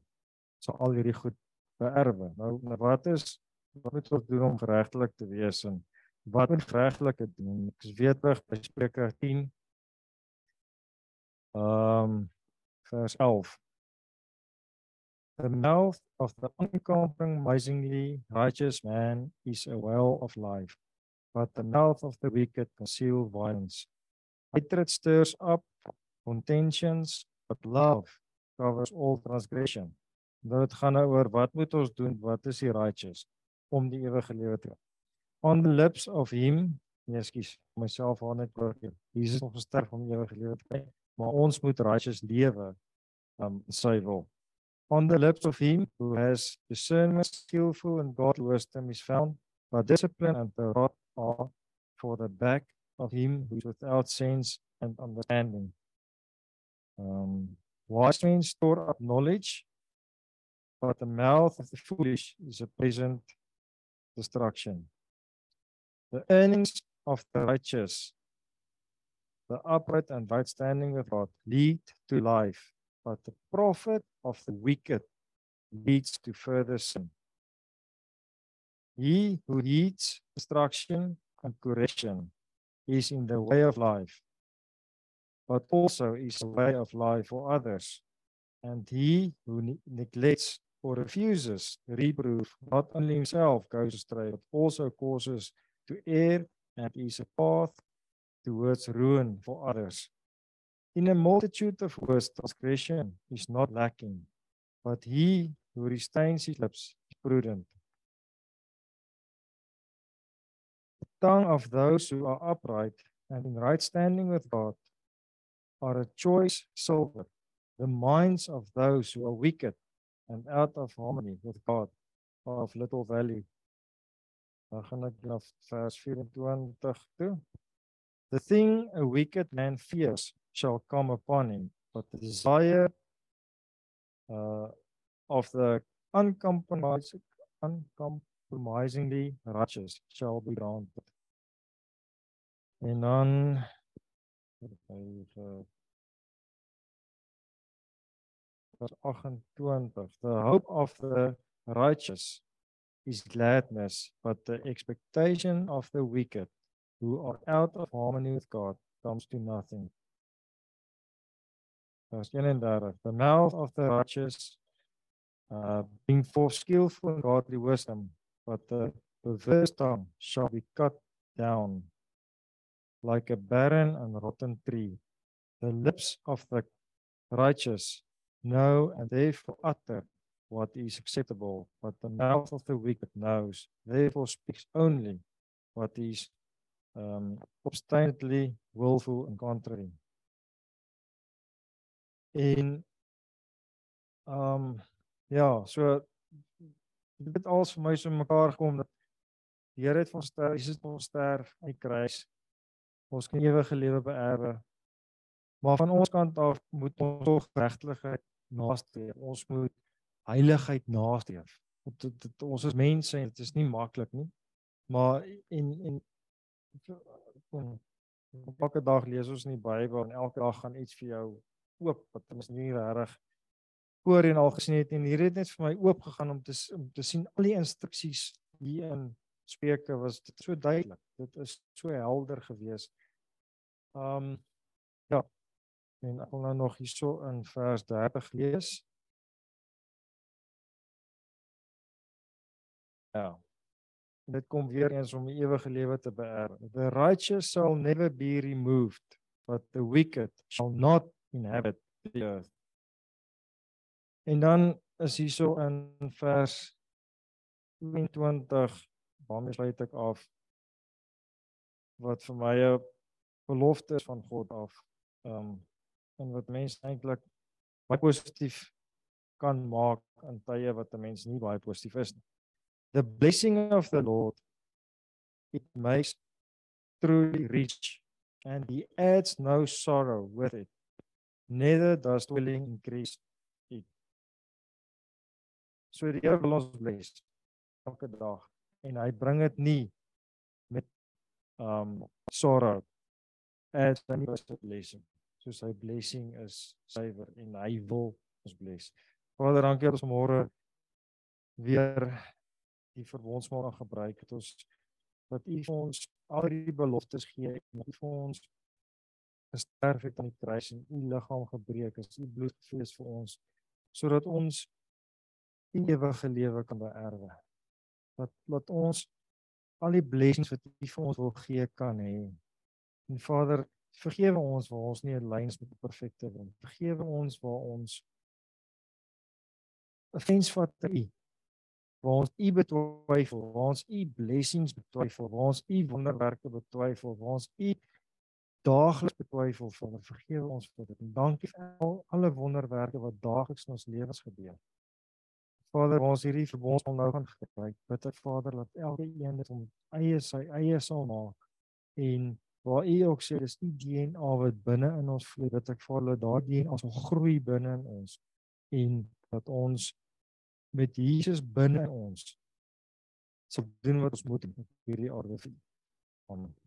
sal al hierdie goed beerwe. Nou, nou wat is wat moet ons doen om geregtelik te wees en wat moet geregtelike doen? Ek is weer by Spreuke 10. Um vers 11. The mouth of the uncompromisingly righteous man is a well of life, but the mouth of the wicked conceal violence. Hatred stirs up contentions, but love covers all transgression. Nou dit gaan nou oor wat moet ons doen? Wat is die righteous om die ewige lewe te hê? On the lips of him, nee, ekskuus, myself aan net oor hier. Jesus het gesterf om ewige lewe te hê, maar ons moet righteous lewe um sy wil. On the lips of him who has discernment skillful and God wisdom is found but discipline and the rod are for the back of him who is without sense and understanding. Um, wise men store up knowledge, but the mouth of the foolish is a present destruction. The earnings of the righteous, the upright and right standing with God, lead to life, but the profit of the wicked leads to further sin. He who heeds destruction and correction is in the way of life, but also is a way of life for others. And he who ne- neglects or refuses reproof not only himself goes astray, but also causes to err and is a path towards ruin for others. In a multitude of words, transgression is not lacking, but he who restrains his lips is prudent. The tongue of those who are upright and in right standing with God are a choice silver. The minds of those who are wicked and out of harmony with God of little value. Dan gaan ek na vers 24 toe. The thing a wicked man fears shall come upon him, but the desire uh, of the uncompromising, uncompromisingly righteous shall be granted. En dan vers 28 The hope of the righteous is gladness, but the expectation of the wicked who are out of harmony with God comes to nothing. Vers 31 The mouth of the righteous uh, bring forth skillful and godly wisdom, but the perverse tongue shall be cut down like a barren and rotten tree. The lips of the righteous know and therefore utter what is acceptable, but the mouth of the wicked knows, therefore speaks only what is um, obstinately willful and contrary. En um ja, so dit alles vir my so mekaar gekom dat die Here het ons ster, Jesus het ons sterf aan die kruis. Ons kan ewige lewe beerwe. Maar van ons kant af moet ons tog regtigheid nastreef. Ons moet heiligheid nastreef. Dit, dit, dit ons is mense en dit is nie maklik nie. Maar en en op elke dag lees ons in die Bybel en elke dag gaan iets vir jou oop wat ons nie regtig oor en al gesien het en hier het net vir my oop gegaan om te om te sien al die instruksies hier in Spreuke was dit so duidelik. Dit is so helder gewees. Um ja. En ek wil nou nog hierso in vers 30 lees. Ja. Dit kom weer eens om die ewige lewe te beerf. The righteous shall never be removed, but the wicked shall not inhabit the earth. En dan is hierso in vers 22 waarmee sluit ek af wat vir my 'n belofte is van God af. Ehm um, en wat mense eintlik baie positief kan maak in tye wat 'n mens nie baie positief is nie. The blessing of the Lord it makes truly rich and he adds no sorrow with it. Neither does dwelling increase it. So die Here wil ons bless elke dag en hy bring dit nie met um sorrow as nie was 'n blessing. So sy blessing is suiwer en hy wil ons bless. Vader, dankie dat ons môre weer die verbondsmaal gebruik het ons dat u vir ons al die beloftes gee en dat u vir ons gesterf het aan die kruis en u liggaam gebreek is, u bloed gevloei vir ons sodat ons ewige lewe kan beerwe dat dat ons al die blessings wat U vir ons wil gee kan hê. En Vader, vergewe ons waar ons nie in lyn is met die perfekte wil. Vergewe ons waar ons offense vat te U. Waar ons U betwyfel, waar ons U blessings betwyfel, waar ons U wonderwerke betwyfel, waar ons U daagliks betwyfel, Vader, vergewe ons vir dit. En dankie vir al alle wonderwerke wat daagliks in ons lewens gebeur. Vader, ons hierdie verbond sal nou gaan gebruik, bid ek Vader dat elke een dit om eie sy eie sal maak en waar U ook sê dis die DNA wat binne in ons vloei, dat ek Vader dat daardie DNA sal groei binne in ons en dat ons met Jesus binne in ons sal doen wat ons moet in hierdie aarde vir. Amen.